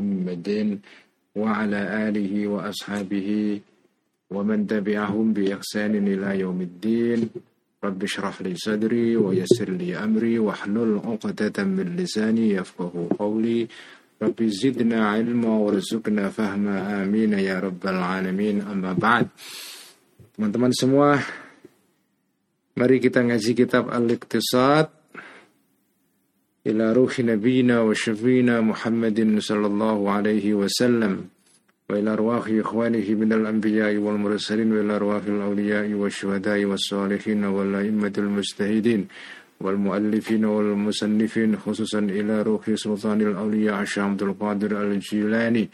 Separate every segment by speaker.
Speaker 1: محمد وعلى آله وأصحابه ومن تبعهم بإحسان إلى يوم الدين. رب اشرح لي صدري ويسر لي أمري واحلل عقدة من لساني يفقه قولي. رب زدنا علما وارزقنا فهما. آمين يا رب العالمين. أما بعد teman-teman semua mari kita ngaji kitab Al-Iqtisad. إلى روح نبينا وشفينا محمد صلى الله عليه وسلم وإلى أرواح إخوانه من الأنبياء والمرسلين وإلى أرواح الأولياء والشهداء والصالحين والأئمة المجتهدين والمؤلفين والمصنفين خصوصا إلى روح سلطان الأولياء الشيخ عبد القادر الجيلاني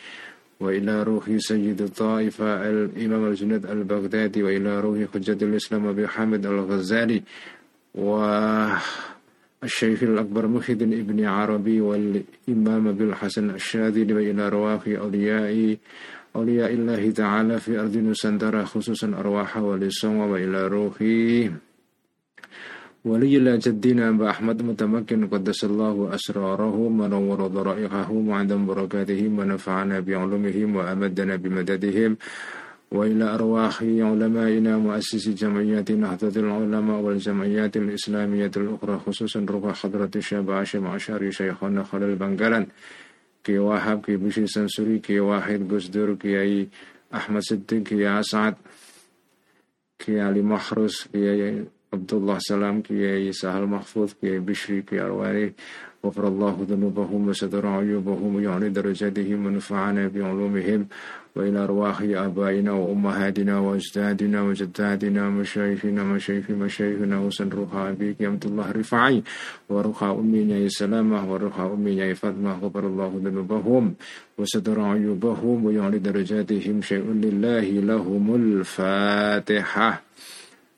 Speaker 1: وإلى روح سيد الطائفة الإمام الجنيد البغدادي وإلى روح حجة الإسلام أبي حامد الغزالي و الشيخ الأكبر محي ابن عربي والإمام أبي الحسن الشاذلي وإلى رواح أولياء أولياء الله تعالى في أرض نسندرة خصوصا أرواح ولسوم وإلى روحي ولي الله جدنا أبا أحمد متمكن قدس الله أسراره ونور ضرائحه وعدم بركاتهم ونفعنا بعلومهم وأمدنا بمددهم وإلى أرواح علمائنا مؤسسي جمعيات نهضة العلماء والجمعيات الإسلامية الأخرى خصوصا روح حضرة الشاب عاشم عشاري شيخنا خلال بنغالان كي واحد كي بشي سنسوري كي واحد قصدر كي أحمد صدق كي أسعد كي علي محرس كي سلام كي أي سهل محفوظ كي بشري كي أرواري غفر الله ذنوبهم وستر عيوبهم ويعني درجاتهم ونفعنا بعلومهم وإلى أرواح آبائنا وأمهاتنا وأجدادنا وجداتنا ومشايخنا ومشايخ مشايخنا وسن روح أبيك يا الله رفعي وروح أمي يا سلامة وروح أمي يا فاطمة غفر الله ذنوبهم وستر عيوبهم ويعلي درجاتهم شيء لله لهم الفاتحة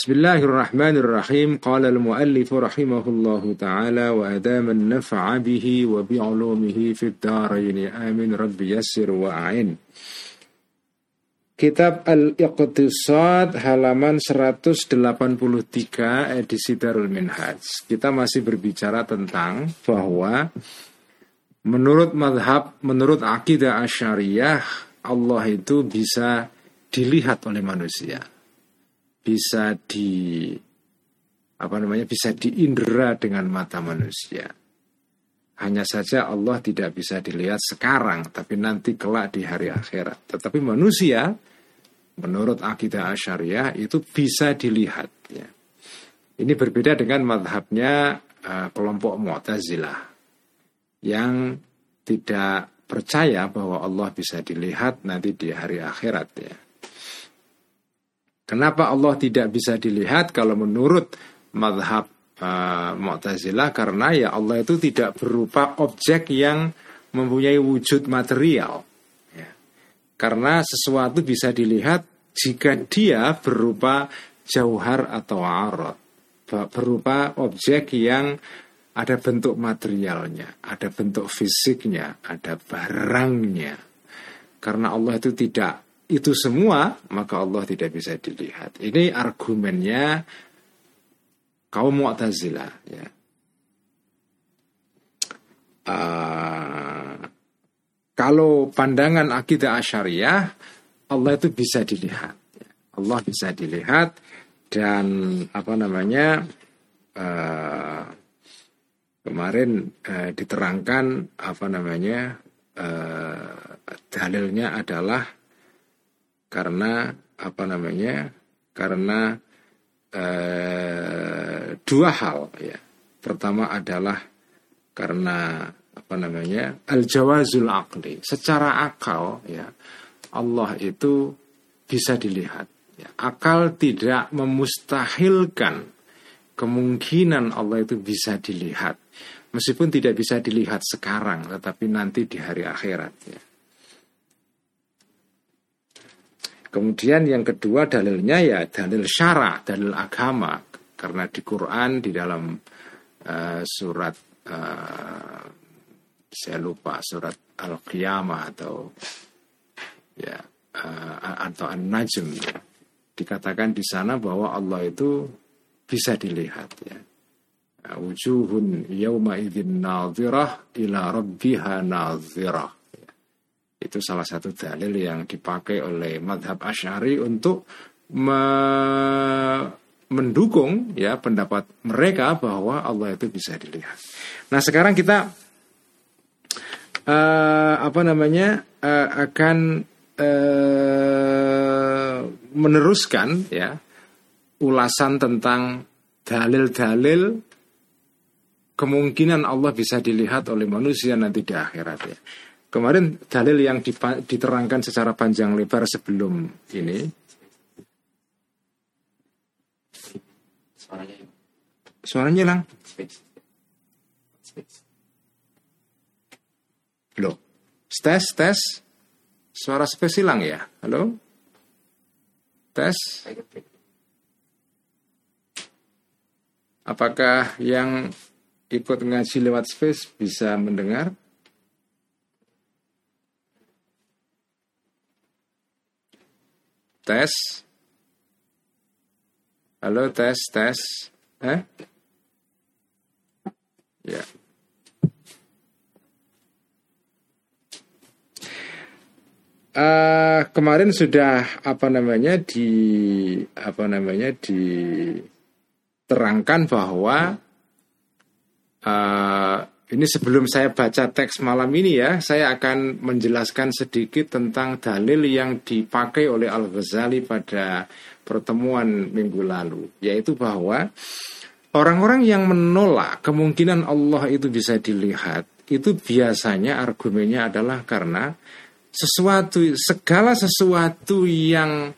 Speaker 1: بسم الله الرحمن الرحيم قال المؤلف رحمه الله تعالى وأدام النفع به وبعلومه في الدارين آمين رب يسر وأعين Kitab Al-Iqtisad halaman 183 edisi Darul Minhaj. Kita masih berbicara tentang bahwa menurut madhab, menurut akidah asyariyah, Allah itu bisa dilihat oleh manusia bisa di apa namanya bisa diindera dengan mata manusia. Hanya saja Allah tidak bisa dilihat sekarang, tapi nanti kelak di hari akhirat. Tetapi manusia, menurut akidah asyariah itu bisa dilihat. Ya. Ini berbeda dengan madhabnya uh, kelompok Mu'tazilah yang tidak percaya bahwa Allah bisa dilihat nanti di hari akhirat ya. Kenapa Allah tidak bisa dilihat kalau menurut madhab uh, Mu'tazilah karena ya Allah itu tidak berupa objek yang mempunyai wujud material. Ya. Karena sesuatu bisa dilihat jika dia berupa jauhar atau arot, berupa objek yang ada bentuk materialnya, ada bentuk fisiknya, ada barangnya. Karena Allah itu tidak itu semua maka Allah tidak bisa dilihat. Ini argumennya kaum Mu'tazilah ya. Uh, kalau pandangan akidah asyariah Allah itu bisa dilihat. Ya. Allah bisa dilihat dan apa namanya uh, kemarin uh, diterangkan apa namanya uh, dalilnya adalah karena apa namanya karena eh, dua hal ya. Pertama adalah karena apa namanya al jawazul akli secara akal ya Allah itu bisa dilihat ya, akal tidak memustahilkan kemungkinan Allah itu bisa dilihat. Meskipun tidak bisa dilihat sekarang tetapi nanti di hari akhirat ya Kemudian yang kedua dalilnya ya dalil syara, dalil agama. Karena di Quran di dalam uh, surat uh, saya lupa surat Al-Qiyamah atau ya uh, atau An-Najm dikatakan di sana bahwa Allah itu bisa dilihat ya. Wujuhun yawma idzin nadhirah ila rabbiha nadhirah. Itu salah satu dalil yang dipakai oleh madhab Ash'ari untuk me mendukung ya pendapat mereka bahwa Allah itu bisa dilihat. Nah sekarang kita uh, apa namanya uh, akan uh, meneruskan ya ulasan tentang dalil-dalil kemungkinan Allah bisa dilihat oleh manusia nanti di akhirat ya. Kemarin dalil yang diterangkan secara panjang lebar sebelum ini Suaranya Suaranya hilang. Loh, tes tes. Suara space hilang ya? Halo? Tes. Apakah yang ikut ngaji lewat space bisa mendengar? Tes. Halo, tes, tes. Eh? Ya. Uh, kemarin sudah apa namanya di apa namanya diterangkan bahwa uh, ini sebelum saya baca teks malam ini ya, saya akan menjelaskan sedikit tentang dalil yang dipakai oleh Al-Ghazali pada pertemuan minggu lalu, yaitu bahwa orang-orang yang menolak kemungkinan Allah itu bisa dilihat, itu biasanya argumennya adalah karena sesuatu segala sesuatu yang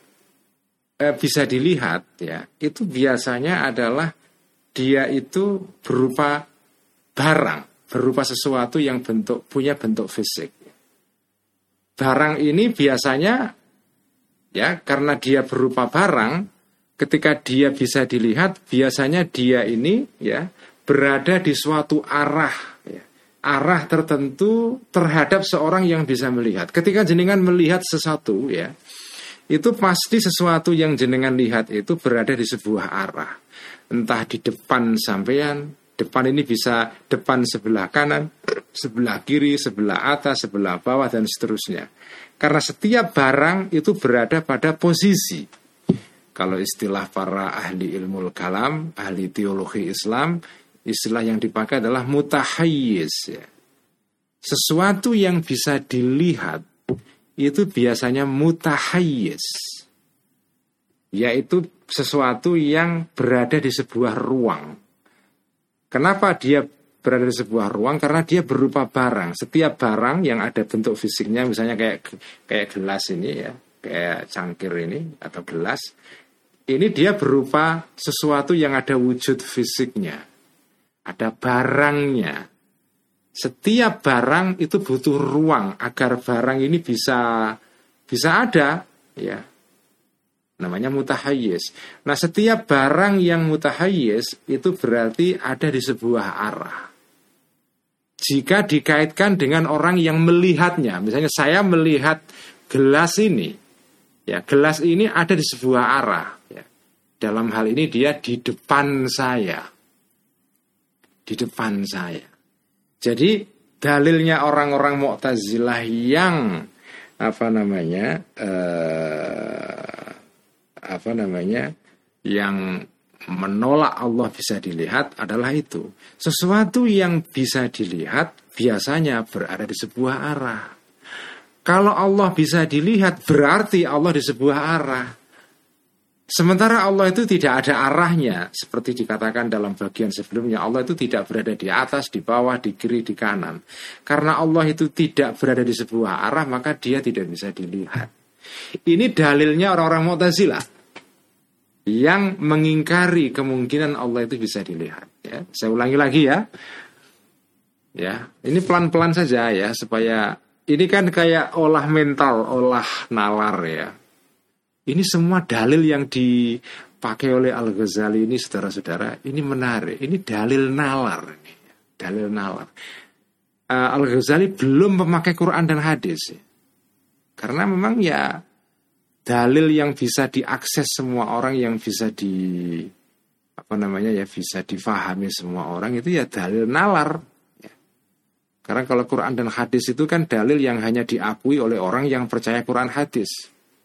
Speaker 1: eh, bisa dilihat ya, itu biasanya adalah dia itu berupa barang berupa sesuatu yang bentuk punya bentuk fisik. Barang ini biasanya ya karena dia berupa barang, ketika dia bisa dilihat biasanya dia ini ya berada di suatu arah ya, arah tertentu terhadap seorang yang bisa melihat. Ketika jenengan melihat sesuatu ya, itu pasti sesuatu yang jenengan lihat itu berada di sebuah arah. Entah di depan sampean, Depan ini bisa depan sebelah kanan, sebelah kiri, sebelah atas, sebelah bawah, dan seterusnya. Karena setiap barang itu berada pada posisi. Kalau istilah para ahli ilmu kalam, ahli teologi Islam, istilah yang dipakai adalah mutahayyiz. Ya. Sesuatu yang bisa dilihat itu biasanya mutahayyiz. Yaitu sesuatu yang berada di sebuah ruang Kenapa dia berada di sebuah ruang? Karena dia berupa barang. Setiap barang yang ada bentuk fisiknya, misalnya kayak kayak gelas ini ya, kayak cangkir ini atau gelas, ini dia berupa sesuatu yang ada wujud fisiknya, ada barangnya. Setiap barang itu butuh ruang agar barang ini bisa bisa ada, ya namanya mutahayyiz. Nah, setiap barang yang mutahayyiz itu berarti ada di sebuah arah. Jika dikaitkan dengan orang yang melihatnya, misalnya saya melihat gelas ini, ya gelas ini ada di sebuah arah. Ya. Dalam hal ini dia di depan saya, di depan saya. Jadi dalilnya orang-orang Mu'tazilah yang apa namanya eh, apa namanya yang menolak Allah bisa dilihat adalah itu. Sesuatu yang bisa dilihat biasanya berada di sebuah arah. Kalau Allah bisa dilihat berarti Allah di sebuah arah. Sementara Allah itu tidak ada arahnya seperti dikatakan dalam bagian sebelumnya Allah itu tidak berada di atas, di bawah, di kiri, di kanan. Karena Allah itu tidak berada di sebuah arah maka dia tidak bisa dilihat. Ini dalilnya orang-orang Mu'tazilah yang mengingkari kemungkinan Allah itu bisa dilihat. Ya, saya ulangi lagi ya. Ya, ini pelan-pelan saja ya supaya ini kan kayak olah mental, olah nalar ya. Ini semua dalil yang dipakai oleh Al Ghazali ini, saudara-saudara, ini menarik. Ini dalil nalar, dalil nalar. Uh, Al Ghazali belum memakai Quran dan hadis, karena memang ya dalil yang bisa diakses semua orang yang bisa di apa namanya ya bisa difahami semua orang itu ya dalil nalar. Ya. Karena kalau Quran dan hadis itu kan dalil yang hanya diakui oleh orang yang percaya Quran hadis.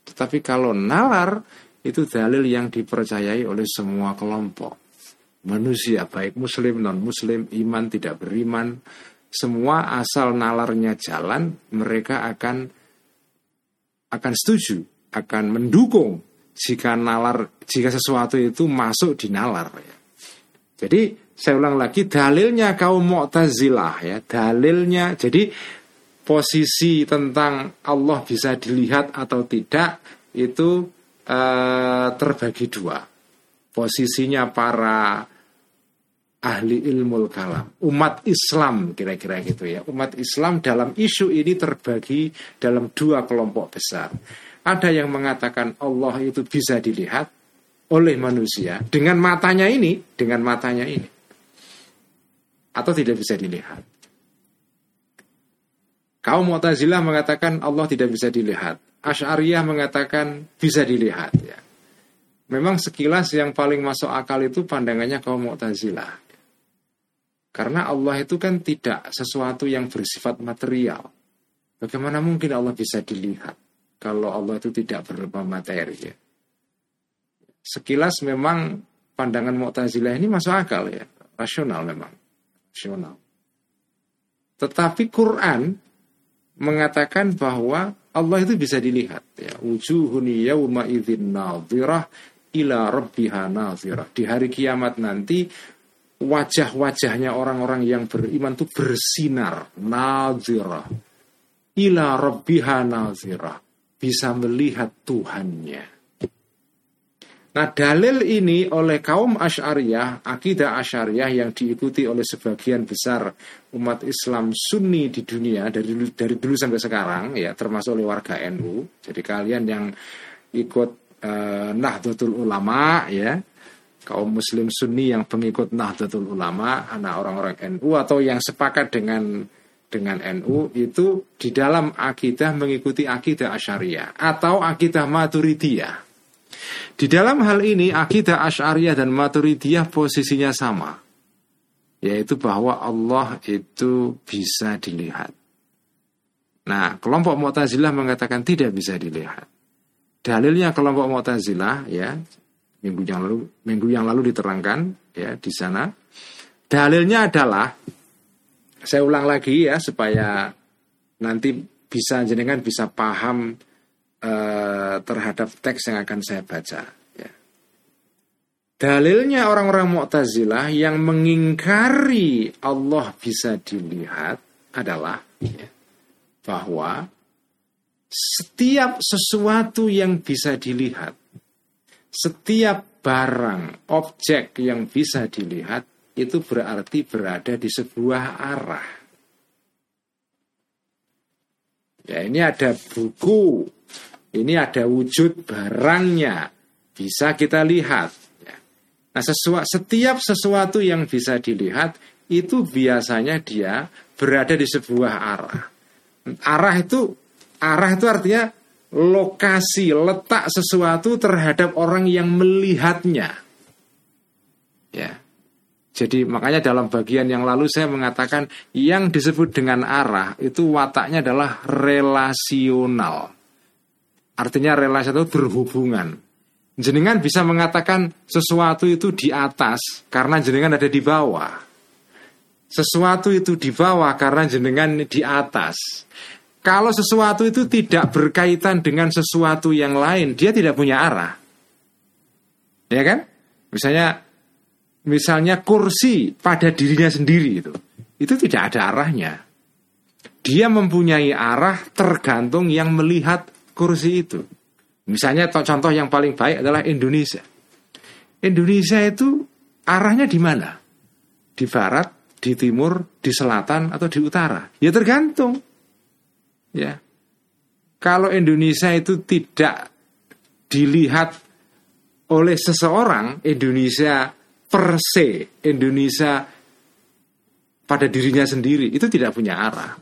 Speaker 1: Tetapi kalau nalar itu dalil yang dipercayai oleh semua kelompok manusia baik muslim non muslim iman tidak beriman semua asal nalarnya jalan mereka akan akan setuju akan mendukung jika nalar jika sesuatu itu masuk di nalar ya. Jadi saya ulang lagi dalilnya kaum Mu'tazilah ya dalilnya jadi posisi tentang Allah bisa dilihat atau tidak itu uh, terbagi dua. Posisinya para ahli ilmu kalam, umat Islam kira-kira gitu ya. Umat Islam dalam isu ini terbagi dalam dua kelompok besar. Ada yang mengatakan Allah itu bisa dilihat oleh manusia dengan matanya ini, dengan matanya ini. Atau tidak bisa dilihat. Kaum Mu'tazilah mengatakan Allah tidak bisa dilihat. Asy'ariyah mengatakan bisa dilihat ya. Memang sekilas yang paling masuk akal itu pandangannya kaum Mu'tazilah. Karena Allah itu kan tidak sesuatu yang bersifat material. Bagaimana mungkin Allah bisa dilihat kalau Allah itu tidak berupa materi ya. Sekilas memang pandangan Mu'tazilah ini masuk akal ya, rasional memang. Rasional. Tetapi Quran mengatakan bahwa Allah itu bisa dilihat ya wujuhun yauma idzin ila rabbiha di hari kiamat nanti wajah-wajahnya orang-orang yang beriman itu bersinar nadhirah ila rabbiha nadhirah bisa melihat Tuhannya. Nah dalil ini oleh kaum Asy'ariyah, akidah Asy'ariyah yang diikuti oleh sebagian besar umat Islam Sunni di dunia dari dari dulu sampai sekarang ya termasuk oleh warga NU. Jadi kalian yang ikut uh, Nahdlatul Ulama ya, kaum muslim Sunni yang pengikut Nahdlatul Ulama, anak orang-orang NU atau yang sepakat dengan dengan NU itu di dalam akidah mengikuti akidah Asy'ariyah atau akidah Maturidiyah. Di dalam hal ini akidah Asy'ariyah dan Maturidiyah posisinya sama. Yaitu bahwa Allah itu bisa dilihat. Nah, kelompok Mu'tazilah mengatakan tidak bisa dilihat. Dalilnya kelompok Mu'tazilah ya, minggu yang lalu minggu yang lalu diterangkan ya di sana. Dalilnya adalah saya ulang lagi ya supaya nanti bisa jenengan bisa paham uh, terhadap teks yang akan saya baca. Ya. Dalilnya orang-orang Mu'tazilah yang mengingkari Allah bisa dilihat adalah ya, bahwa setiap sesuatu yang bisa dilihat, setiap barang, objek yang bisa dilihat itu berarti berada di sebuah arah. Ya, ini ada buku ini ada wujud barangnya bisa kita lihat. Ya. Nah, sesuatu, setiap sesuatu yang bisa dilihat itu biasanya dia berada di sebuah arah. Arah itu arah itu artinya lokasi letak sesuatu terhadap orang yang melihatnya. Ya. Jadi makanya dalam bagian yang lalu saya mengatakan yang disebut dengan arah itu wataknya adalah relasional. Artinya relasi itu berhubungan. Jenengan bisa mengatakan sesuatu itu di atas karena jenengan ada di bawah. Sesuatu itu di bawah karena jenengan di atas. Kalau sesuatu itu tidak berkaitan dengan sesuatu yang lain, dia tidak punya arah. Ya kan? Misalnya misalnya kursi pada dirinya sendiri itu. Itu tidak ada arahnya. Dia mempunyai arah tergantung yang melihat kursi itu. Misalnya contoh yang paling baik adalah Indonesia. Indonesia itu arahnya di mana? Di barat, di timur, di selatan atau di utara? Ya tergantung. Ya. Kalau Indonesia itu tidak dilihat oleh seseorang Indonesia per se, Indonesia pada dirinya sendiri itu tidak punya arah.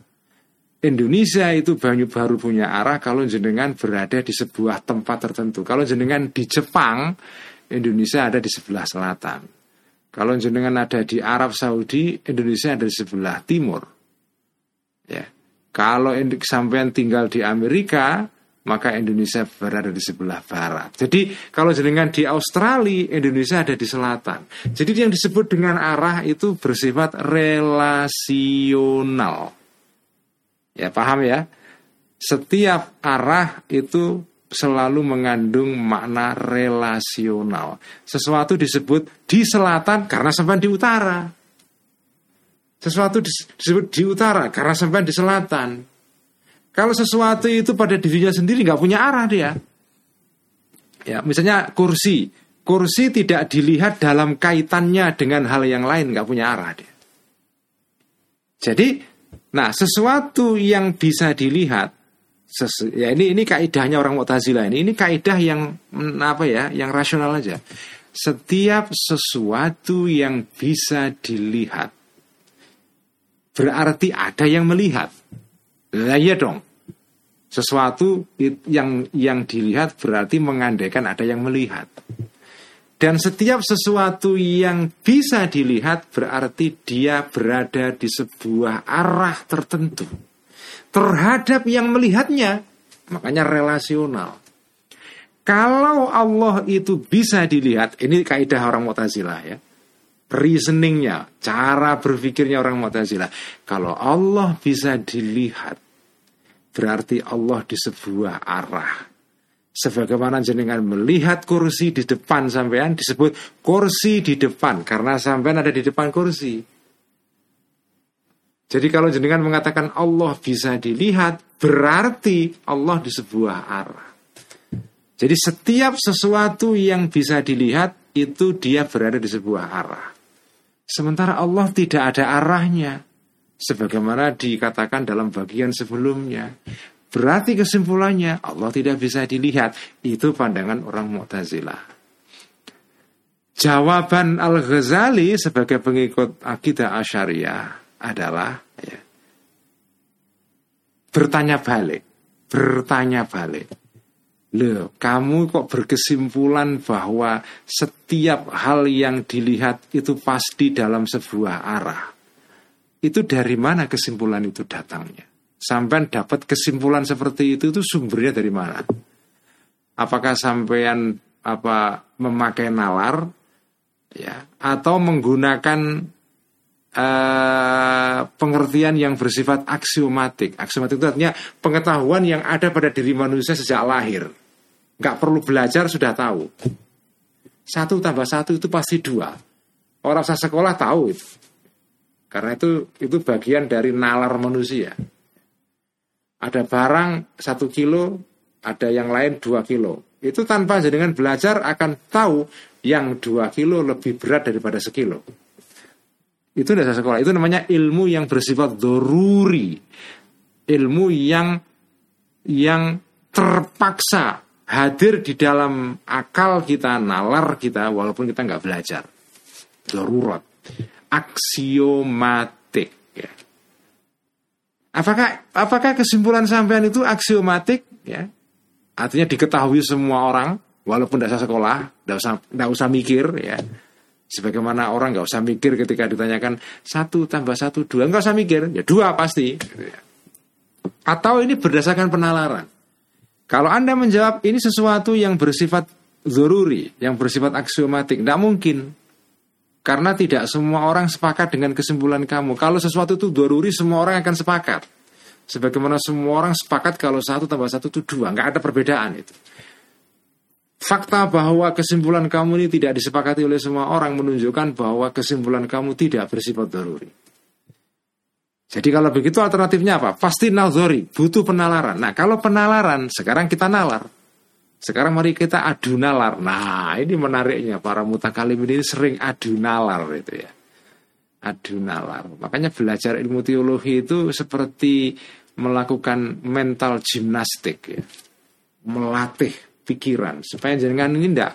Speaker 1: Indonesia itu banyak baru punya arah kalau jenengan berada di sebuah tempat tertentu. Kalau jenengan di Jepang, Indonesia ada di sebelah selatan. Kalau jenengan ada di Arab Saudi, Indonesia ada di sebelah timur. Ya. Kalau sampean tinggal di Amerika, maka Indonesia berada di sebelah barat. Jadi kalau jenengan di Australia, Indonesia ada di selatan. Jadi yang disebut dengan arah itu bersifat relasional. Ya paham ya? Setiap arah itu selalu mengandung makna relasional. Sesuatu disebut di selatan karena sampai di utara. Sesuatu disebut di utara karena sampai di selatan. Kalau sesuatu itu pada dirinya sendiri nggak punya arah dia. Ya, misalnya kursi. Kursi tidak dilihat dalam kaitannya dengan hal yang lain nggak punya arah dia. Jadi, nah sesuatu yang bisa dilihat Sesu, ya ini ini kaidahnya orang Mu'tazilah ini. Ini kaidah yang mm, apa ya? Yang rasional aja. Setiap sesuatu yang bisa dilihat berarti ada yang melihat. Nah, iya dong. Sesuatu yang yang dilihat berarti mengandaikan ada yang melihat. Dan setiap sesuatu yang bisa dilihat berarti dia berada di sebuah arah tertentu terhadap yang melihatnya. Makanya relasional. Kalau Allah itu bisa dilihat, ini kaidah orang Mu'tazilah ya. Reasoningnya, cara berpikirnya orang Mu'tazilah. Kalau Allah bisa dilihat, berarti Allah di sebuah arah. Sebagaimana jenengan melihat kursi di depan sampean disebut kursi di depan karena sampean ada di depan kursi. Jadi kalau jenengan mengatakan Allah bisa dilihat, berarti Allah di sebuah arah. Jadi setiap sesuatu yang bisa dilihat itu dia berada di sebuah arah. Sementara Allah tidak ada arahnya. Sebagaimana dikatakan dalam bagian sebelumnya. Berarti kesimpulannya Allah tidak bisa dilihat. Itu pandangan orang Mu'tazilah. Jawaban Al-Ghazali sebagai pengikut akidah Asyariah adalah ya, bertanya balik, bertanya balik. Loh, kamu kok berkesimpulan bahwa setiap hal yang dilihat itu pasti dalam sebuah arah. Itu dari mana kesimpulan itu datangnya? Sampai dapat kesimpulan seperti itu itu sumbernya dari mana? Apakah sampean apa memakai nalar ya atau menggunakan uh, pengertian yang bersifat aksiomatik. Aksiomatik itu artinya pengetahuan yang ada pada diri manusia sejak lahir. Nggak perlu belajar sudah tahu. Satu tambah satu itu pasti dua. Orang saya sekolah tahu itu. Karena itu itu bagian dari nalar manusia. Ada barang satu kilo, ada yang lain dua kilo. Itu tanpa dengan belajar akan tahu yang dua kilo lebih berat daripada sekilo. Itu dasar sekolah. Itu namanya ilmu yang bersifat doruri. Ilmu yang yang terpaksa hadir di dalam akal kita, nalar kita, walaupun kita nggak belajar. Darurat. Aksiomatik. Ya. Apakah apakah kesimpulan sampean itu aksiomatik? Ya. Artinya diketahui semua orang, walaupun tidak sekolah, tidak usah, tidak usah mikir, ya Sebagaimana orang nggak usah mikir ketika ditanyakan satu tambah satu dua nggak usah mikir ya dua pasti. Atau ini berdasarkan penalaran. Kalau anda menjawab ini sesuatu yang bersifat zururi, yang bersifat aksiomatik, tidak mungkin. Karena tidak semua orang sepakat dengan kesimpulan kamu. Kalau sesuatu itu zururi, semua orang akan sepakat. Sebagaimana semua orang sepakat kalau satu tambah satu itu dua, nggak ada perbedaan itu. Fakta bahwa kesimpulan kamu ini tidak disepakati oleh semua orang menunjukkan bahwa kesimpulan kamu tidak bersifat daruri. Jadi kalau begitu alternatifnya apa? Pasti nalzori, butuh penalaran. Nah kalau penalaran, sekarang kita nalar. Sekarang mari kita adu nalar. Nah ini menariknya, para mutakalim ini sering adu nalar itu ya. Adu nalar. Makanya belajar ilmu teologi itu seperti melakukan mental gimnastik ya. Melatih pikiran supaya jangan ini ndak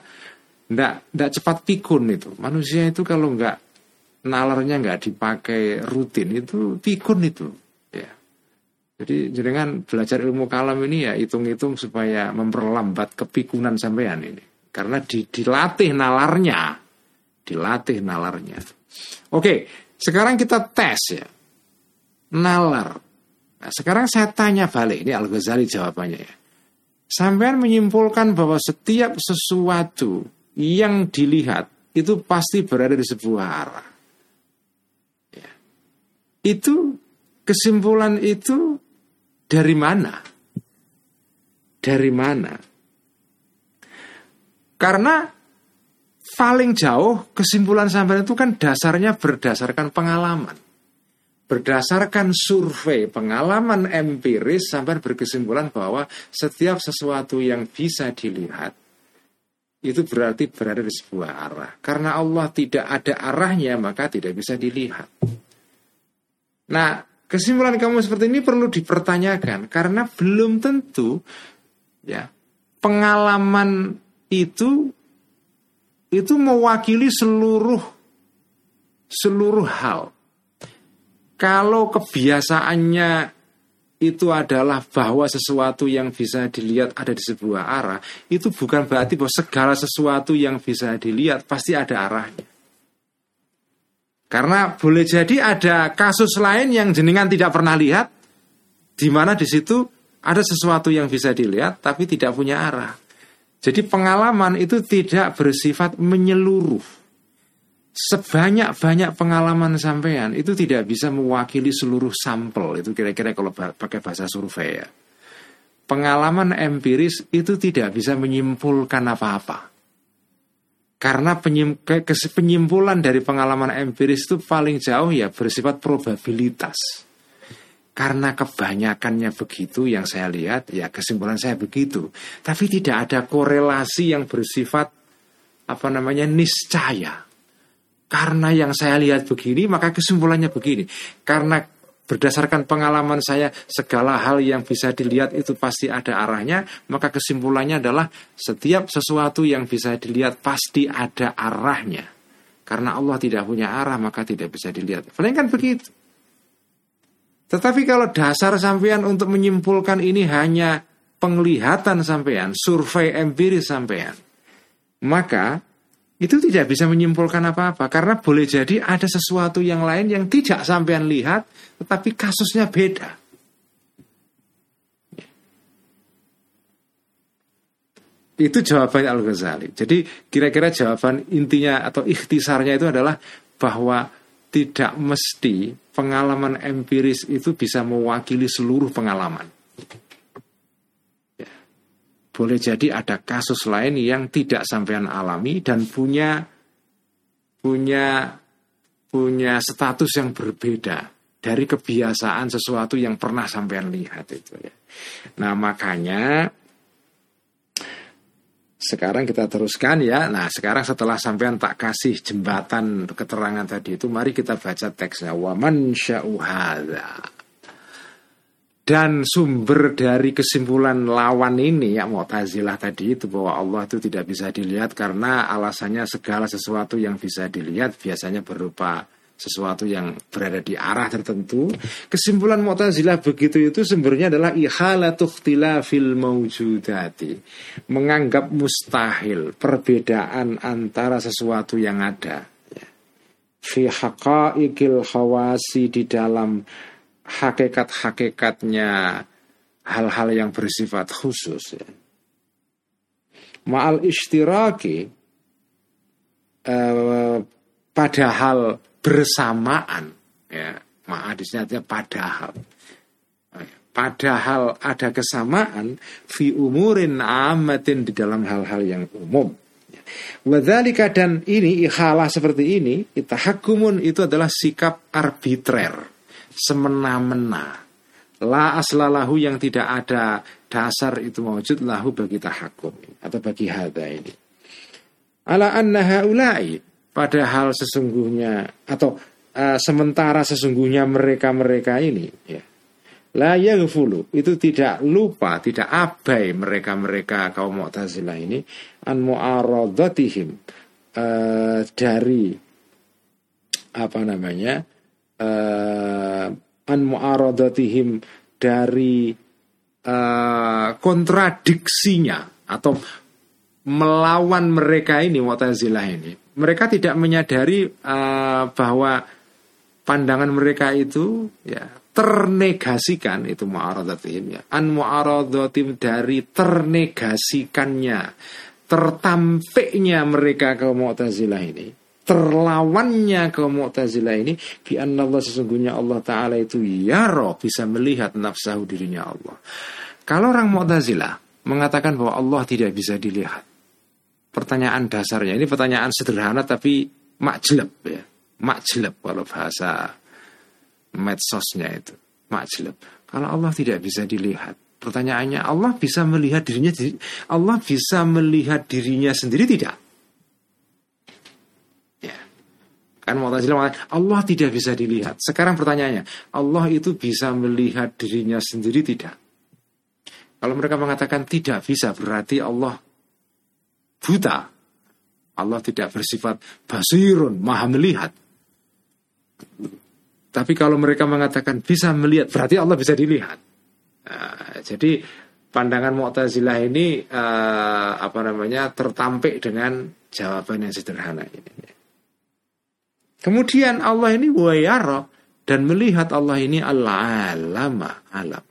Speaker 1: ndak ndak cepat pikun itu. Manusia itu kalau nggak nalarnya nggak dipakai rutin itu pikun itu. Ya. Jadi jangan belajar ilmu kalam ini ya hitung-hitung supaya memperlambat kepikunan sampean ini. Karena di, dilatih nalarnya, dilatih nalarnya. Oke, sekarang kita tes ya. Nalar. Nah, sekarang saya tanya balik, ini Al-Ghazali jawabannya ya. Sampean menyimpulkan bahwa setiap sesuatu yang dilihat itu pasti berada di sebuah arah. Itu kesimpulan itu dari mana? Dari mana? Karena paling jauh kesimpulan sampai itu kan dasarnya berdasarkan pengalaman. Berdasarkan survei pengalaman empiris sampai berkesimpulan bahwa setiap sesuatu yang bisa dilihat itu berarti berada di sebuah arah. Karena Allah tidak ada arahnya maka tidak bisa dilihat. Nah, kesimpulan kamu seperti ini perlu dipertanyakan karena belum tentu ya pengalaman itu itu mewakili seluruh seluruh hal. Kalau kebiasaannya itu adalah bahwa sesuatu yang bisa dilihat ada di sebuah arah, itu bukan berarti bahwa segala sesuatu yang bisa dilihat pasti ada arahnya. Karena boleh jadi ada kasus lain yang jenengan tidak pernah lihat, di mana di situ ada sesuatu yang bisa dilihat tapi tidak punya arah. Jadi pengalaman itu tidak bersifat menyeluruh sebanyak-banyak pengalaman sampean itu tidak bisa mewakili seluruh sampel itu kira-kira kalau pakai bahasa survei ya. Pengalaman empiris itu tidak bisa menyimpulkan apa-apa. Karena penyimpulan dari pengalaman empiris itu paling jauh ya bersifat probabilitas. Karena kebanyakannya begitu yang saya lihat ya kesimpulan saya begitu. Tapi tidak ada korelasi yang bersifat apa namanya niscaya karena yang saya lihat begini, maka kesimpulannya begini. Karena berdasarkan pengalaman saya, segala hal yang bisa dilihat itu pasti ada arahnya, maka kesimpulannya adalah setiap sesuatu yang bisa dilihat pasti ada arahnya. Karena Allah tidak punya arah, maka tidak bisa dilihat. Paling kan begitu. Tetapi kalau dasar sampean untuk menyimpulkan ini hanya penglihatan sampean, survei empiris sampean, maka itu tidak bisa menyimpulkan apa-apa karena boleh jadi ada sesuatu yang lain yang tidak sampean lihat tetapi kasusnya beda. Itu jawaban Al-Ghazali. Jadi kira-kira jawaban intinya atau ikhtisarnya itu adalah bahwa tidak mesti pengalaman empiris itu bisa mewakili seluruh pengalaman boleh jadi ada kasus lain yang tidak sampean alami dan punya punya punya status yang berbeda dari kebiasaan sesuatu yang pernah sampean lihat itu ya. Nah, makanya sekarang kita teruskan ya. Nah, sekarang setelah sampean tak kasih jembatan keterangan tadi itu, mari kita baca teksnya. Waman sya'uhadha dan sumber dari kesimpulan lawan ini ya Mu'tazilah tadi itu bahwa Allah itu tidak bisa dilihat karena alasannya segala sesuatu yang bisa dilihat biasanya berupa sesuatu yang berada di arah tertentu. Kesimpulan Mu'tazilah begitu itu sumbernya adalah ihalatu fil mawjudati. Menganggap mustahil perbedaan antara sesuatu yang ada. Ya. Fi haqa'iqil khawasi di dalam hakikat-hakikatnya hal-hal yang bersifat khusus ya. Ma'al istiraki eh, padahal bersamaan ya. Ma'adisnya artinya padahal. Padahal ada kesamaan fi umurin amatin di dalam hal-hal yang umum. Wadhalika dan ini ikhalah seperti ini Itahakumun itu adalah sikap arbitrer semena-mena. La aslalahu yang tidak ada dasar itu wujud lahu bagi tahakum atau bagi hada ini. Ala anna haulai padahal sesungguhnya atau uh, sementara sesungguhnya mereka-mereka ini ya. La yaghfulu itu tidak lupa, tidak abai mereka-mereka kaum Mu'tazilah ini an mu'aradatihim uh, dari apa namanya? Uh, an mu'aradatihim dari uh, kontradiksinya atau melawan mereka ini Mu'tazilah ini. Mereka tidak menyadari uh, bahwa pandangan mereka itu ya ternegasikan itu mu'aradatihim ya an mu'aradatim dari ternegasikannya tertampiknya mereka ke Mu'tazilah ini terlawannya ke Mu'tazilah ini bi Allah sesungguhnya Allah taala itu yaro bisa melihat nafsahu dirinya Allah kalau orang Mu'tazilah mengatakan bahwa Allah tidak bisa dilihat pertanyaan dasarnya ini pertanyaan sederhana tapi makjeleb ya makjeleb kalau bahasa medsosnya itu majlub. Kalau Allah tidak bisa dilihat, pertanyaannya Allah bisa melihat dirinya Allah bisa melihat dirinya sendiri tidak? Ya. Kan Mu'tazilah Allah tidak bisa dilihat. Sekarang pertanyaannya, Allah itu bisa melihat dirinya sendiri tidak? Kalau mereka mengatakan tidak bisa, berarti Allah buta. Allah tidak bersifat basirun, maha melihat. Tapi kalau mereka mengatakan bisa melihat, berarti Allah bisa dilihat. Nah, jadi pandangan Mu'tazilah ini uh, apa namanya tertampik dengan jawaban yang sederhana ini. Kemudian Allah ini wayara dan melihat Allah ini al-alama alam.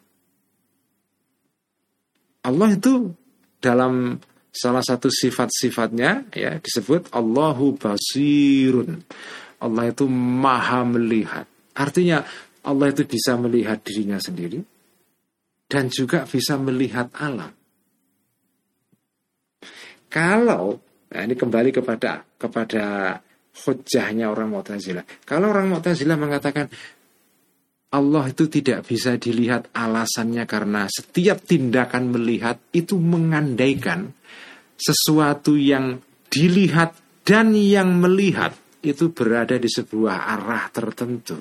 Speaker 1: Allah itu dalam salah satu sifat-sifatnya ya disebut Allahu basirun. Allah itu maha melihat. Artinya Allah itu bisa melihat dirinya sendiri dan juga bisa melihat alam. Kalau nah ini kembali kepada kepada hujahnya orang Mu'tazilah. Kalau orang Mu'tazilah mengatakan Allah itu tidak bisa dilihat alasannya karena setiap tindakan melihat itu mengandaikan sesuatu yang dilihat dan yang melihat itu berada di sebuah arah tertentu.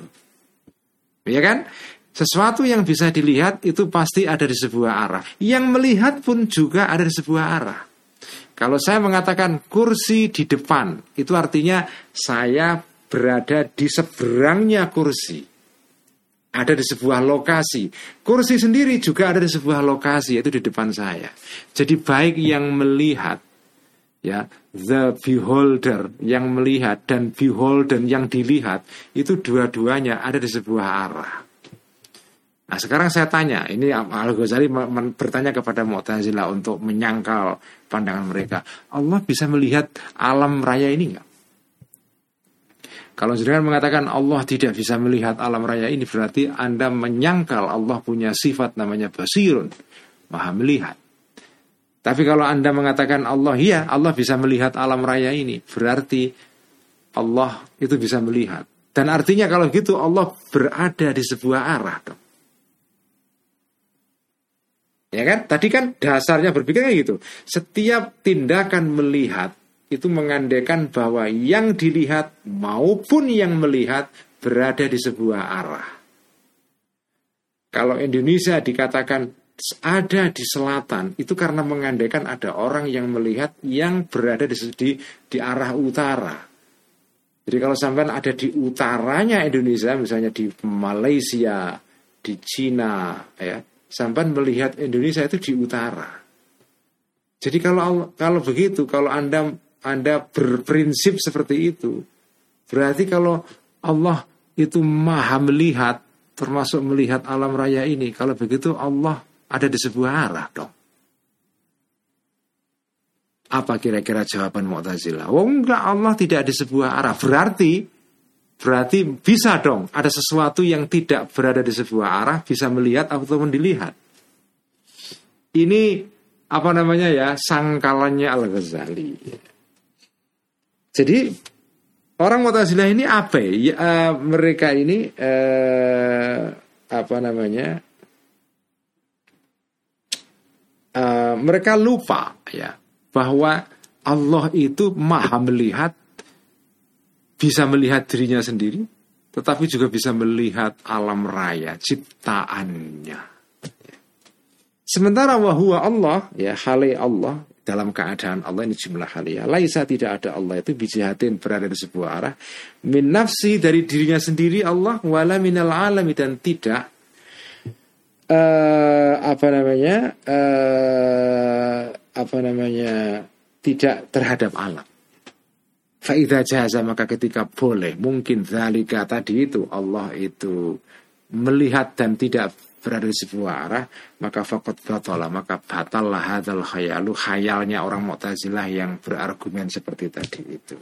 Speaker 1: Ya kan? Sesuatu yang bisa dilihat itu pasti ada di sebuah arah. Yang melihat pun juga ada di sebuah arah. Kalau saya mengatakan kursi di depan, itu artinya saya berada di seberangnya kursi. Ada di sebuah lokasi. Kursi sendiri juga ada di sebuah lokasi, yaitu di depan saya. Jadi baik yang melihat ya the beholder yang melihat dan beholden yang dilihat itu dua-duanya ada di sebuah arah. Nah sekarang saya tanya, ini Al Ghazali bertanya kepada Mu'tazilah untuk menyangkal pandangan mereka. Allah bisa melihat alam raya ini enggak? Kalau jenengan mengatakan Allah tidak bisa melihat alam raya ini berarti Anda menyangkal Allah punya sifat namanya basirun, maha melihat. Tapi kalau Anda mengatakan Allah, iya Allah bisa melihat alam raya ini. Berarti Allah itu bisa melihat. Dan artinya kalau gitu Allah berada di sebuah arah dong. Ya kan? Tadi kan dasarnya berpikir kayak gitu. Setiap tindakan melihat itu mengandaikan bahwa yang dilihat maupun yang melihat berada di sebuah arah. Kalau Indonesia dikatakan ada di selatan itu karena mengandaikan ada orang yang melihat yang berada di di, di arah utara. Jadi kalau sampai ada di utaranya Indonesia, misalnya di Malaysia, di Cina, ya, sampai melihat Indonesia itu di utara. Jadi kalau kalau begitu, kalau anda anda berprinsip seperti itu, berarti kalau Allah itu maha melihat, termasuk melihat alam raya ini, kalau begitu Allah ada di sebuah arah dong. Apa kira-kira jawaban Mu'tazilah? Oh enggak, Allah tidak di sebuah arah. Berarti berarti bisa dong ada sesuatu yang tidak berada di sebuah arah bisa melihat ataupun dilihat. Ini apa namanya ya sangkalannya Al Ghazali. Jadi orang Mu'tazilah ini apa ya? Uh, mereka ini uh, apa namanya? uh, mereka lupa ya bahwa Allah itu maha melihat bisa melihat dirinya sendiri tetapi juga bisa melihat alam raya ciptaannya. Sementara wahwa Allah, ya hale Allah dalam keadaan Allah ini jumlah haliyah. Laisa tidak ada Allah itu bijihatin berada di sebuah arah. Min nafsi dari dirinya sendiri Allah wala minal alami dan tidak uh, apa namanya uh, apa namanya tidak terhadap alam. Faidah jaza maka ketika boleh mungkin zalika tadi itu Allah itu melihat dan tidak berada di sebuah arah maka fakot batala maka batallah hadal khayalu khayalnya orang Mu'tazilah yang berargumen seperti tadi itu.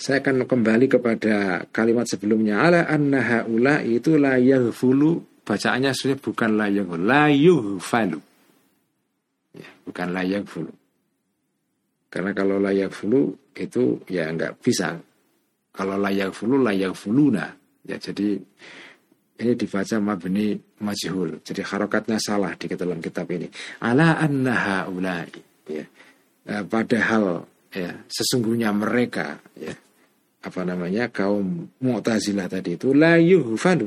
Speaker 1: Saya akan kembali kepada kalimat sebelumnya. Ala anna haula itu la yaghfulu bacaannya sebenarnya bukan la yaghfulu la yughfalu ya, bukan la yaghfulu karena kalau layak flu itu ya nggak bisa. Kalau layak flu layak fuluna. Ya jadi ini dibaca mabni majhul. Jadi harokatnya salah di dalam kitab ini. Ala annaha ulai. Ya. E, padahal ya sesungguhnya mereka ya apa namanya kaum Mu'tazilah tadi itu la yuhfalu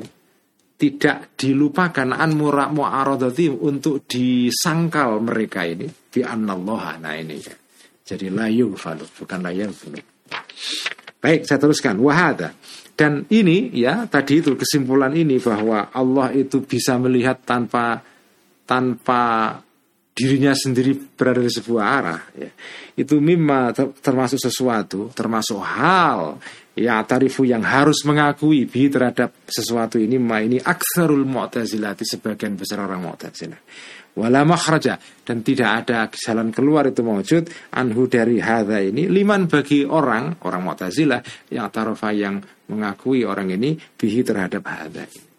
Speaker 1: tidak dilupakan an murak untuk disangkal mereka ini bi nah ini ya jadi layu falu, bukan layu falu. Baik, saya teruskan. Wahada. Dan ini ya tadi itu kesimpulan ini bahwa Allah itu bisa melihat tanpa tanpa dirinya sendiri berada di sebuah arah ya. Itu mimma termasuk sesuatu, termasuk hal ya tarifu yang harus mengakui bi terhadap sesuatu ini ma ini aksarul mu'tazilati sebagian besar orang mu'tazilah wala makhraja dan tidak ada jalan keluar itu mewujud anhu dari hadza ini liman bagi orang orang Mu'tazilah yang tarofa yang mengakui orang ini bihi terhadap hadza ini.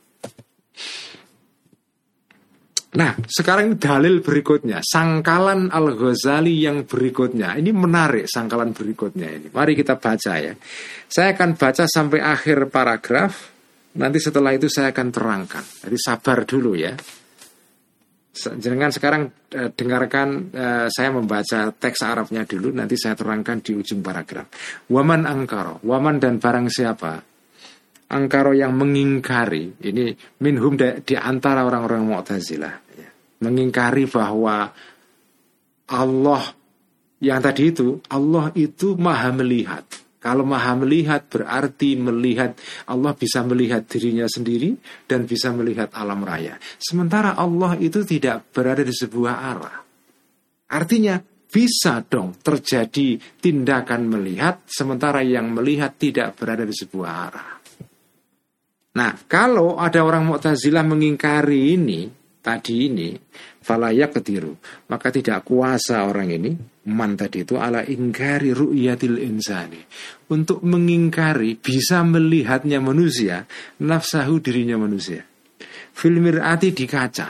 Speaker 1: Nah, sekarang dalil berikutnya, sangkalan Al-Ghazali yang berikutnya. Ini menarik sangkalan berikutnya ini. Mari kita baca ya. Saya akan baca sampai akhir paragraf. Nanti setelah itu saya akan terangkan. Jadi sabar dulu ya. Jangan sekarang uh, dengarkan uh, saya membaca teks Arabnya dulu nanti saya terangkan di ujung paragraf. Waman angkaro, waman dan barang siapa? Angkaro yang mengingkari ini minhum di antara orang-orang Mu'tazilah. Mengingkari bahwa Allah yang tadi itu Allah itu maha melihat kalau maha melihat berarti melihat Allah bisa melihat dirinya sendiri dan bisa melihat alam raya. Sementara Allah itu tidak berada di sebuah arah. Artinya bisa dong terjadi tindakan melihat sementara yang melihat tidak berada di sebuah arah. Nah, kalau ada orang Mu'tazilah mengingkari ini, tadi ini, falayak ketiru, maka tidak kuasa orang ini man tadi itu ala ingkari ru'yatil insani. Untuk mengingkari bisa melihatnya manusia nafsahu dirinya manusia. Filmirati di kaca.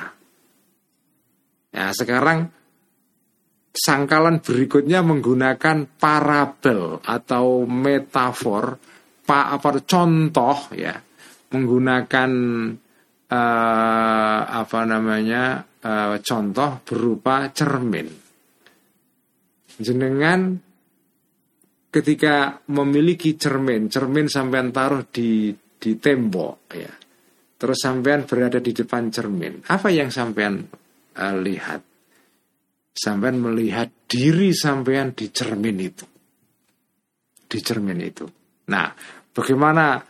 Speaker 1: Ya sekarang sangkalan berikutnya menggunakan parabel atau metafor pak apa contoh ya. Menggunakan uh, apa namanya uh, contoh berupa cermin jenengan ketika memiliki cermin, cermin sampean taruh di di tembok ya. Terus sampean berada di depan cermin. Apa yang sampean uh, lihat? Sampean melihat diri sampean di cermin itu. Di cermin itu. Nah, bagaimana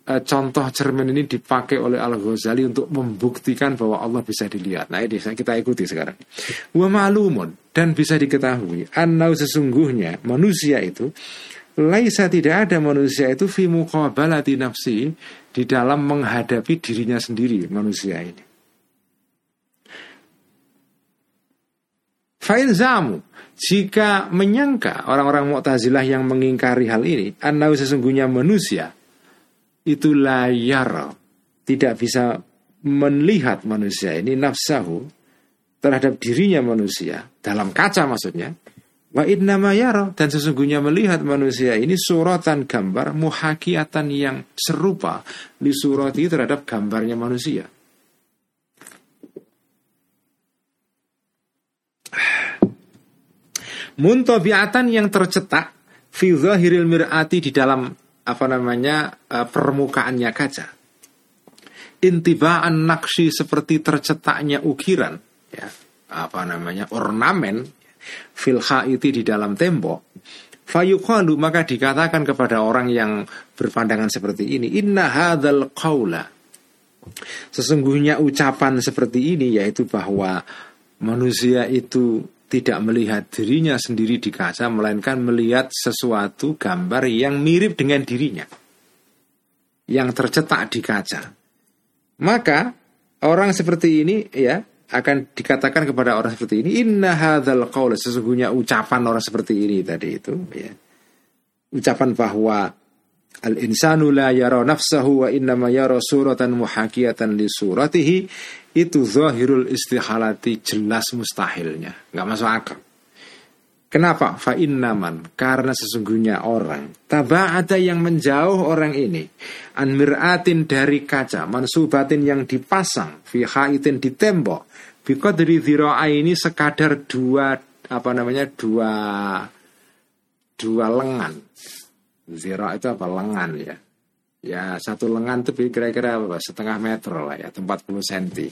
Speaker 1: Eh, contoh cermin ini dipakai oleh Al Ghazali untuk membuktikan bahwa Allah bisa dilihat. Nah ini kita ikuti sekarang. Wa ma'lumun dan bisa diketahui annau sesungguhnya manusia itu laisa tidak ada manusia itu fi muqabalati nafsi di dalam menghadapi dirinya sendiri manusia ini. Fa'in zamu jika menyangka orang-orang Mu'tazilah yang mengingkari hal ini, annau sesungguhnya manusia itu layar. Tidak bisa melihat manusia. Ini nafsahu terhadap dirinya manusia. Dalam kaca maksudnya. Wa innama dan sesungguhnya melihat manusia ini suratan gambar muhakiatan yang serupa di surati terhadap gambarnya manusia.
Speaker 2: Muntabiatan yang tercetak fi zahiril mir'ati di dalam apa namanya uh, permukaannya kaca. Intibaan naksi seperti tercetaknya ukiran ya apa namanya ornamen fil di dalam tembok fayuqalu maka dikatakan kepada orang yang berpandangan seperti ini inna hadzal qaula sesungguhnya ucapan seperti ini yaitu bahwa manusia itu tidak melihat dirinya sendiri di kaca melainkan melihat sesuatu gambar yang mirip dengan dirinya yang tercetak di kaca. Maka orang seperti ini ya akan dikatakan kepada orang seperti ini inna hadzal qaul sesungguhnya ucapan orang seperti ini tadi itu ya. Ucapan bahwa al insanu la yara nafsahu wa inna ma yara suratan muhakiyatan li suratihi. Itu zahirul istihalati jelas mustahilnya. Nggak masuk akal. Kenapa? Fa innaman karena sesungguhnya orang. Ada yang menjauh orang ini. An miratin dari kaca. Mansubatin yang dipasang. Fi haitin di tembok. Dari dhiraa ini sekadar dua apa namanya dua dua lengan. Zira itu apa lengan ya. Ya satu lengan itu kira-kira setengah meter lah ya, 40 cm.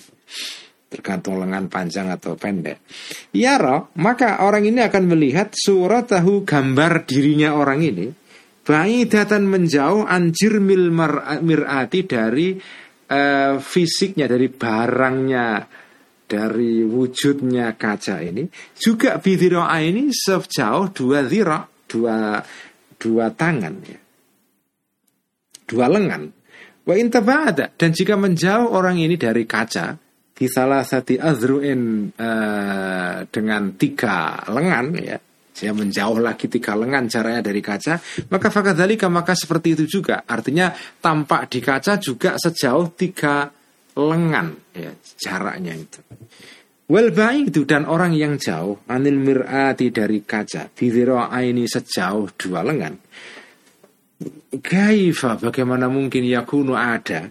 Speaker 2: Tergantung lengan panjang atau pendek. Ya roh, maka orang ini akan melihat surat tahu gambar dirinya orang ini. Bayi datang menjauh anjir mil mirati dari uh, fisiknya, dari barangnya dari wujudnya kaca ini juga bidiroa ini sejauh dua zira dua dua tangan ya. Dua lengan. Wa ada dan jika menjauh orang ini dari kaca di salah satu azruin uh, dengan tiga lengan ya saya menjauh lagi tiga lengan caranya dari kaca maka fakadhalika maka seperti itu juga. Artinya tampak di kaca juga sejauh tiga lengan ya jaraknya itu. Well baik itu dan orang yang jauh anil mirati dari kaca bidiro ini sejauh dua lengan. Kaifa bagaimana mungkin yakunu ada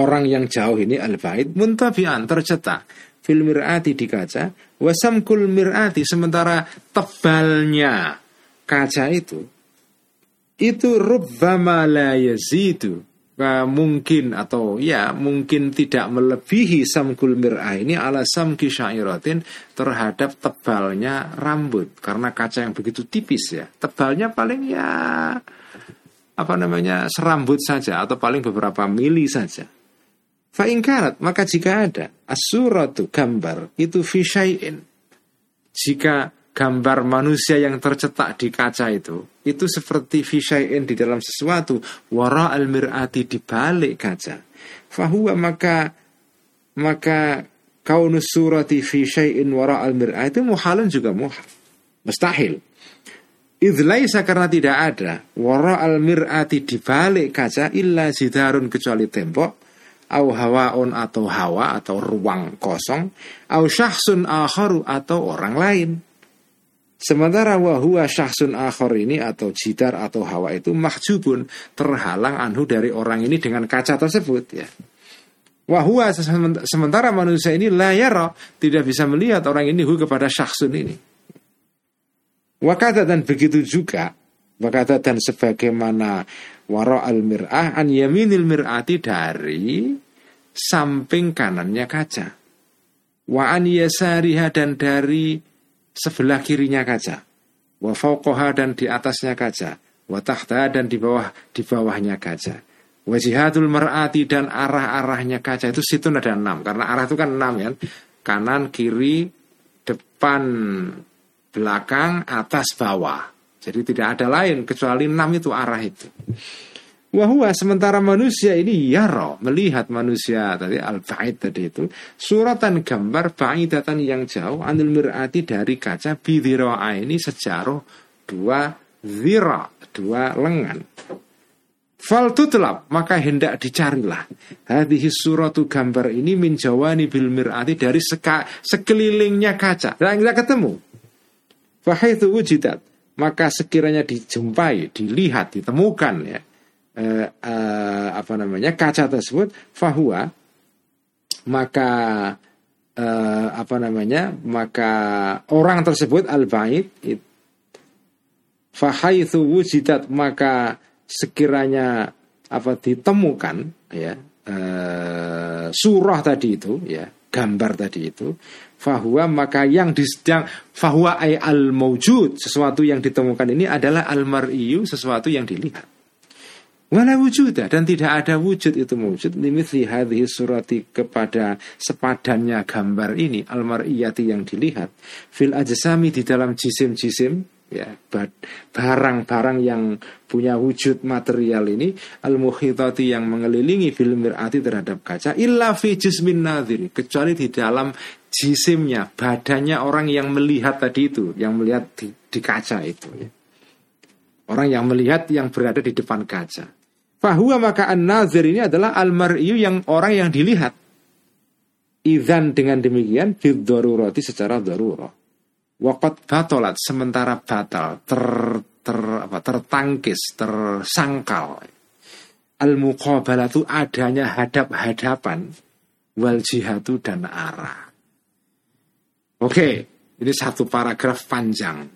Speaker 2: orang yang jauh ini al bait muntabian tercetak fil mirati di kaca wasamkul mirati sementara tebalnya kaca itu itu rubbama la mungkin atau ya mungkin tidak melebihi samkul mir'ah ini ala samki syairatin terhadap tebalnya rambut. Karena kaca yang begitu tipis ya. Tebalnya paling ya apa namanya serambut saja atau paling beberapa mili saja. Fa'ingkarat maka jika ada asuratu gambar itu fisyain jika gambar manusia yang tercetak di kaca itu itu seperti fisyain di dalam sesuatu wara al mirati di balik kaca. Fahuwa maka maka kaunus surati fi syai'in wara al mir'ah itu muhalun juga muhal mustahil. Idlaisa karena tidak ada wara al mir'ati di balik kaca illa zidarun kecuali tembok au hawaun atau hawa atau ruang kosong au syahsun akharu atau orang lain Sementara wahua syahsun akhor ini atau jidar atau hawa itu mahjubun terhalang anhu dari orang ini dengan kaca tersebut ya. Wahua sementara manusia ini layar tidak bisa melihat orang ini hu kepada syahsun ini. Wakata dan begitu juga Wakata dan sebagaimana wara al mir'ah an yaminil mir'ati dari samping kanannya kaca. Wa an yasariha dan dari sebelah kirinya kaca, wa fauqaha dan di atasnya kaca, wa tahta dan di bawah di bawahnya kaca. Wajihatul mar'ati dan arah-arahnya kaca. Itu situ ada enam. Karena arah itu kan enam ya kanan kiri depan belakang atas bawah. Jadi tidak ada lain kecuali enam itu arah itu Wahua sementara manusia ini yaro melihat manusia tadi al ba'id tadi itu suratan gambar ba'idatan yang jauh anil mirati dari kaca bidhiro'a ini sejaruh dua zira dua lengan. Fal tutlab maka hendak dicarilah hadhihi suratu gambar ini menjawani bil mirati dari seka, sekelilingnya kaca dan tidak ketemu. Fahaitu wujidat maka sekiranya dijumpai, dilihat, ditemukan ya eh, eh, apa namanya kaca tersebut fahuwa maka uh, apa namanya maka orang tersebut al bait fahaitsu wujidat maka sekiranya apa ditemukan ya uh, surah tadi itu ya gambar tadi itu fahuwa maka yang disedang fahuwa ay al maujud sesuatu yang ditemukan ini adalah al mar'iyu sesuatu yang dilihat wala wujud dan tidak ada wujud itu wujud limithli hadhihi surati kepada sepadannya gambar ini al mar'iyati yang dilihat. Fil ajsami di dalam jisim-jisim ya barang-barang yang punya wujud material ini al muhitati yang mengelilingi film mirati terhadap kaca illa fi jismin nadhiri kecuali di dalam jisimnya badannya orang yang melihat tadi itu yang melihat di, di kaca itu ya. orang yang melihat yang berada di depan kaca fahuwa maka an nazir ini adalah al yang orang yang dilihat Izan dengan demikian bid secara darurat Wakat batolat sementara batal ter, ter apa, tertangkis tersangkal al muqabalatu adanya hadap-hadapan wal jihadu dan arah. Oke, ini satu paragraf panjang.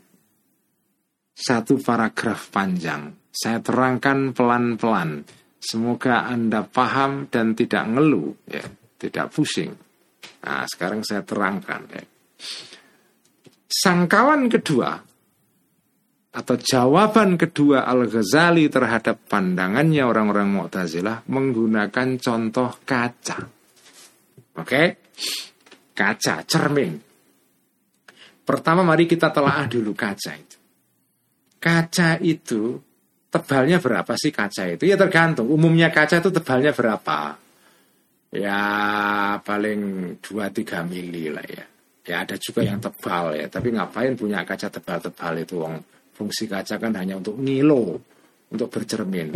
Speaker 2: Satu paragraf panjang. Saya terangkan pelan-pelan. Semoga Anda paham dan tidak ngeluh, ya, tidak pusing. Nah, sekarang saya terangkan. Ya. Sangkalan kedua atau jawaban kedua Al-Ghazali terhadap pandangannya orang-orang Mu'tazilah menggunakan contoh kaca. Oke? Kaca, cermin. Pertama mari kita telah dulu kaca itu. Kaca itu tebalnya berapa sih kaca itu? Ya tergantung. Umumnya kaca itu tebalnya berapa? Ya paling 2-3 mili lah ya. Ya ada juga yang tebal ya, tapi ngapain punya kaca tebal-tebal itu wong fungsi kaca kan hanya untuk ngilo, untuk bercermin.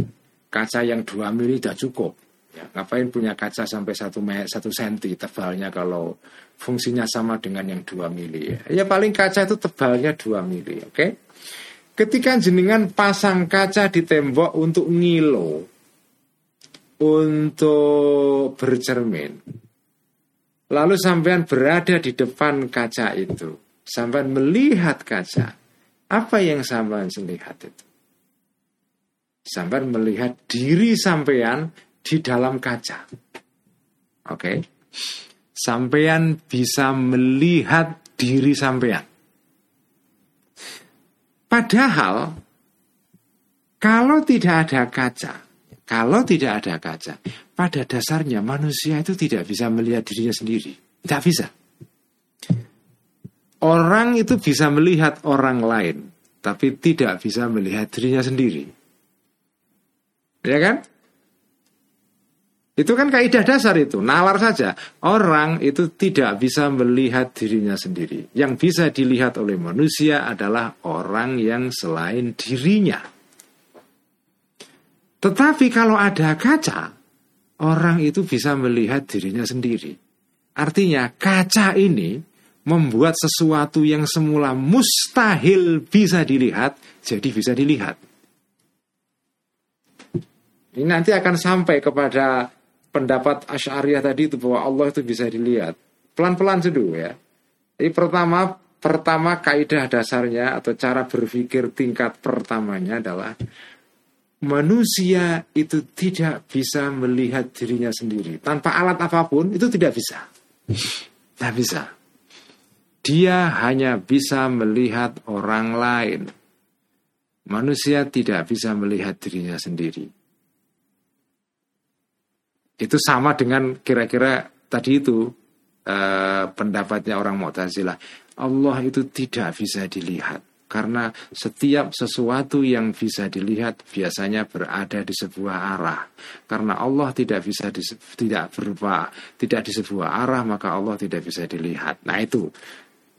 Speaker 2: Kaca yang 2 mili sudah cukup. Ya, ngapain punya kaca sampai satu satu senti tebalnya kalau fungsinya sama dengan yang 2 mili ya. Ya paling kaca itu tebalnya 2 mili, oke? Okay? Ketika jenengan pasang kaca di tembok untuk ngilo, untuk bercermin, Lalu sampean berada di depan kaca itu. Sampean melihat kaca. Apa yang sampean lihat itu? Sampean melihat diri sampean di dalam kaca. Oke. Okay? Sampean bisa melihat diri sampean. Padahal kalau tidak ada kaca, kalau tidak ada kaca, pada dasarnya manusia itu tidak bisa melihat dirinya sendiri. Tidak bisa. Orang itu bisa melihat orang lain, tapi tidak bisa melihat dirinya sendiri. Ya kan? Itu kan kaidah dasar itu, nalar saja. Orang itu tidak bisa melihat dirinya sendiri. Yang bisa dilihat oleh manusia adalah orang yang selain dirinya. Tetapi kalau ada kaca, orang itu bisa melihat dirinya sendiri. Artinya kaca ini membuat sesuatu yang semula mustahil bisa dilihat, jadi bisa dilihat. Ini nanti akan sampai kepada pendapat Asy'ariyah tadi itu bahwa Allah itu bisa dilihat. Pelan-pelan dulu ya. Jadi pertama pertama kaidah dasarnya atau cara berpikir tingkat pertamanya adalah manusia itu tidak bisa melihat dirinya sendiri. Tanpa alat apa pun itu tidak bisa. Tidak bisa. Dia hanya bisa melihat orang lain. Manusia tidak bisa melihat dirinya sendiri itu sama dengan kira-kira tadi itu eh, pendapatnya orang Mu'tazilah Allah itu tidak bisa dilihat karena setiap sesuatu yang bisa dilihat biasanya berada di sebuah arah. Karena Allah tidak bisa di, tidak berupa tidak di sebuah arah maka Allah tidak bisa dilihat. Nah itu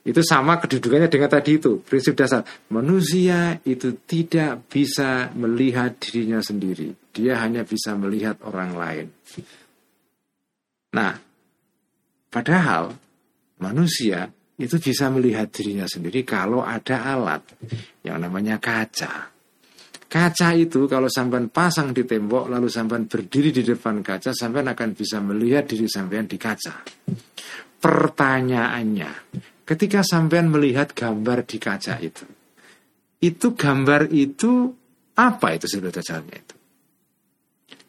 Speaker 2: itu sama kedudukannya dengan tadi itu prinsip dasar manusia itu tidak bisa melihat dirinya sendiri. Dia hanya bisa melihat orang lain. Nah, padahal manusia itu bisa melihat dirinya sendiri kalau ada alat yang namanya kaca. Kaca itu kalau sampean pasang di tembok lalu sampean berdiri di depan kaca sampean akan bisa melihat diri sampean di kaca. pertanyaannya, ketika sampean melihat gambar di kaca itu, itu gambar itu apa itu sebetulnya itu?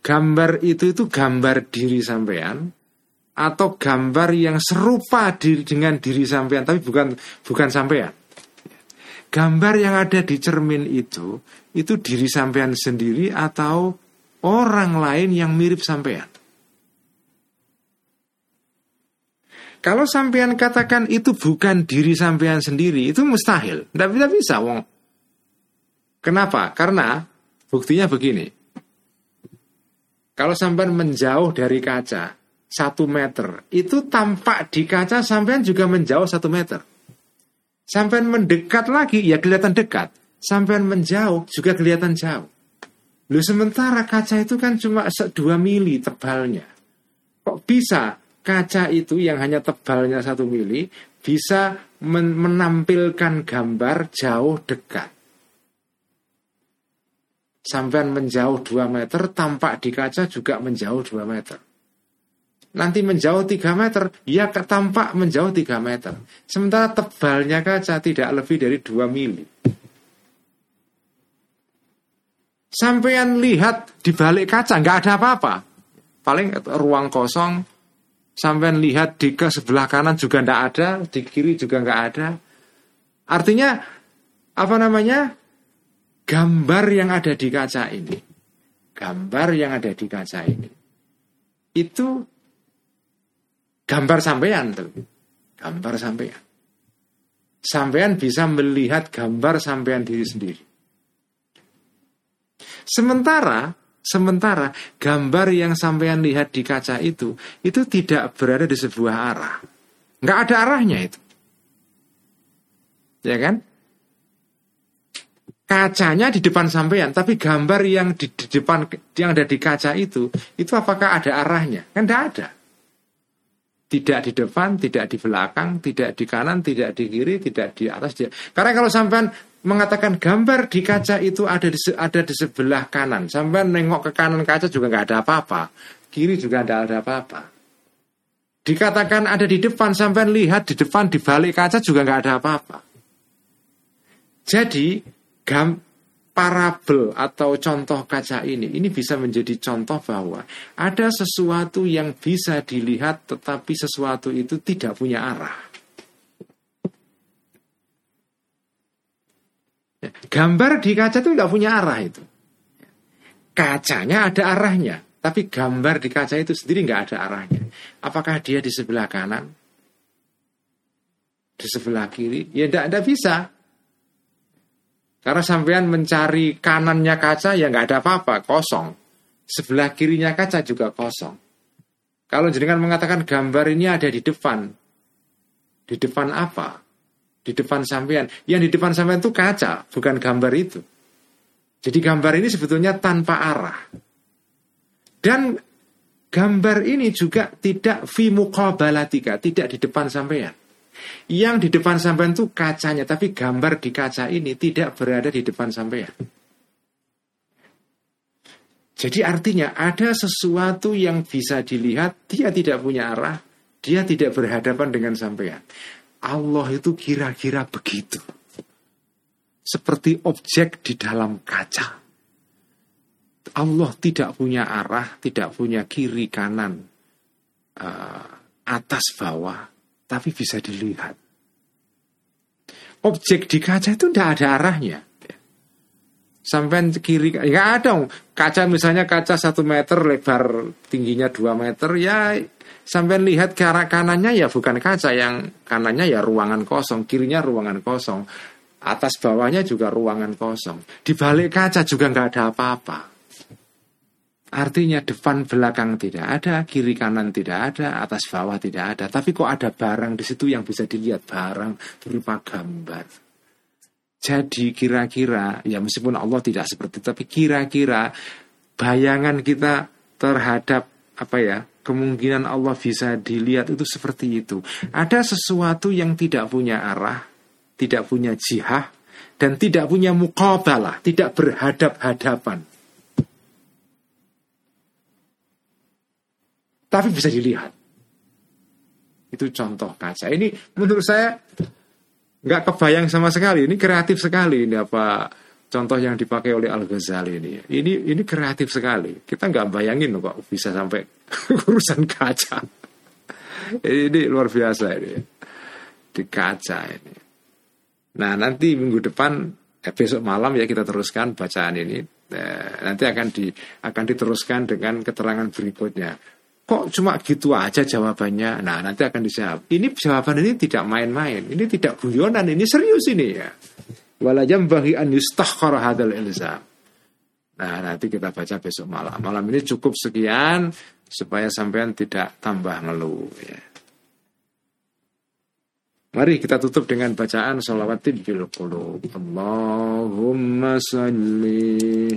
Speaker 2: Gambar itu itu gambar diri sampean atau gambar yang serupa diri dengan diri sampean tapi bukan bukan sampean. Gambar yang ada di cermin itu itu diri sampean sendiri atau orang lain yang mirip sampean. Kalau sampean katakan itu bukan diri sampean sendiri, itu mustahil. Tidak bisa bisa, wong. Kenapa? Karena buktinya begini. Kalau sampean menjauh dari kaca satu meter, itu tampak di kaca sampean juga menjauh satu meter. Sampean mendekat lagi, ya kelihatan dekat. Sampean menjauh juga kelihatan jauh. Lu sementara kaca itu kan cuma 2 mili tebalnya. Kok bisa kaca itu yang hanya tebalnya satu mili bisa men menampilkan gambar jauh dekat? sampean menjauh 2 meter, tampak di kaca juga menjauh 2 meter. Nanti menjauh 3 meter, ya tampak menjauh 3 meter. Sementara tebalnya kaca tidak lebih dari 2 mili. Sampean lihat di balik kaca nggak ada apa-apa. Paling ruang kosong. Sampean lihat di ke sebelah kanan juga nggak ada, di kiri juga nggak ada. Artinya apa namanya? gambar yang ada di kaca ini, gambar yang ada di kaca ini, itu gambar sampean tuh, gambar sampean. Sampean bisa melihat gambar sampean diri sendiri. Sementara sementara gambar yang sampean lihat di kaca itu itu tidak berada di sebuah arah. Nggak ada arahnya itu. Ya kan? kacanya di depan sampean, tapi gambar yang di, di depan yang ada di kaca itu, itu apakah ada arahnya? Kan tidak ada. Tidak di depan, tidak di belakang, tidak di kanan, tidak di kiri, tidak di atas. Karena kalau sampean mengatakan gambar di kaca itu ada di ada di sebelah kanan, sampean nengok ke kanan kaca juga nggak ada apa-apa, kiri juga tidak ada apa-apa. Dikatakan ada di depan, sampean lihat di depan di balik kaca juga nggak ada apa-apa. Jadi gam parabel atau contoh kaca ini ini bisa menjadi contoh bahwa ada sesuatu yang bisa dilihat tetapi sesuatu itu tidak punya arah. Gambar di kaca itu tidak punya arah itu. Kacanya ada arahnya, tapi gambar di kaca itu sendiri nggak ada arahnya. Apakah dia di sebelah kanan, di sebelah kiri? Ya tidak bisa. Karena sampean mencari kanannya kaca ya nggak ada apa-apa, kosong. Sebelah kirinya kaca juga kosong. Kalau jenengan mengatakan gambar ini ada di depan, di depan apa? Di depan sampean. Yang di depan sampean itu kaca, bukan gambar itu. Jadi gambar ini sebetulnya tanpa arah. Dan gambar ini juga tidak fi muqabalatika, tidak di depan sampean. Yang di depan sampean itu kacanya, tapi gambar di kaca ini tidak berada di depan sampean. Jadi artinya ada sesuatu yang bisa dilihat, dia tidak punya arah, dia tidak berhadapan dengan sampean. Allah itu kira-kira begitu. Seperti objek di dalam kaca. Allah tidak punya arah, tidak punya kiri kanan, uh, atas bawah tapi bisa dilihat. Objek di kaca itu tidak ada arahnya. Sampai kiri, nggak ada. Kaca misalnya kaca satu meter lebar tingginya dua meter, ya sampai lihat ke arah kanannya ya bukan kaca yang kanannya ya ruangan kosong, kirinya ruangan kosong, atas bawahnya juga ruangan kosong. Di balik kaca juga nggak ada apa-apa. Artinya depan belakang tidak ada, kiri kanan tidak ada, atas bawah tidak ada. Tapi kok ada barang di situ yang bisa dilihat barang berupa gambar. Jadi kira-kira ya meskipun Allah tidak seperti itu, tapi kira-kira bayangan kita terhadap apa ya kemungkinan Allah bisa dilihat itu seperti itu. Ada sesuatu yang tidak punya arah, tidak punya jihah, dan tidak punya mukabalah, tidak berhadap-hadapan. tapi bisa dilihat. Itu contoh kaca. Ini menurut saya nggak kebayang sama sekali. Ini kreatif sekali ini apa contoh yang dipakai oleh Al Ghazali ini. Ini ini kreatif sekali. Kita nggak bayangin loh kok bisa sampai urusan kaca. ini luar biasa ini. Di kaca ini. Nah nanti minggu depan eh, besok malam ya kita teruskan bacaan ini. Eh, nanti akan di akan diteruskan dengan keterangan berikutnya. Kok cuma gitu aja jawabannya? Nah nanti akan dijawab. Ini jawaban ini tidak main-main. Ini tidak guyonan. Ini serius ini ya. Walajam bagi an yustahkar hadal ilzam. Nah nanti kita baca besok malam. Malam ini cukup sekian supaya sampean tidak tambah ngeluh ya. Mari kita tutup dengan bacaan salawatin bil qulub. Allahumma salli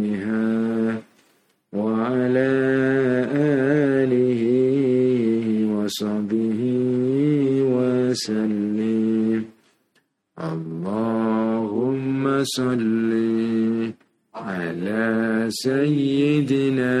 Speaker 2: وصلي على سيدنا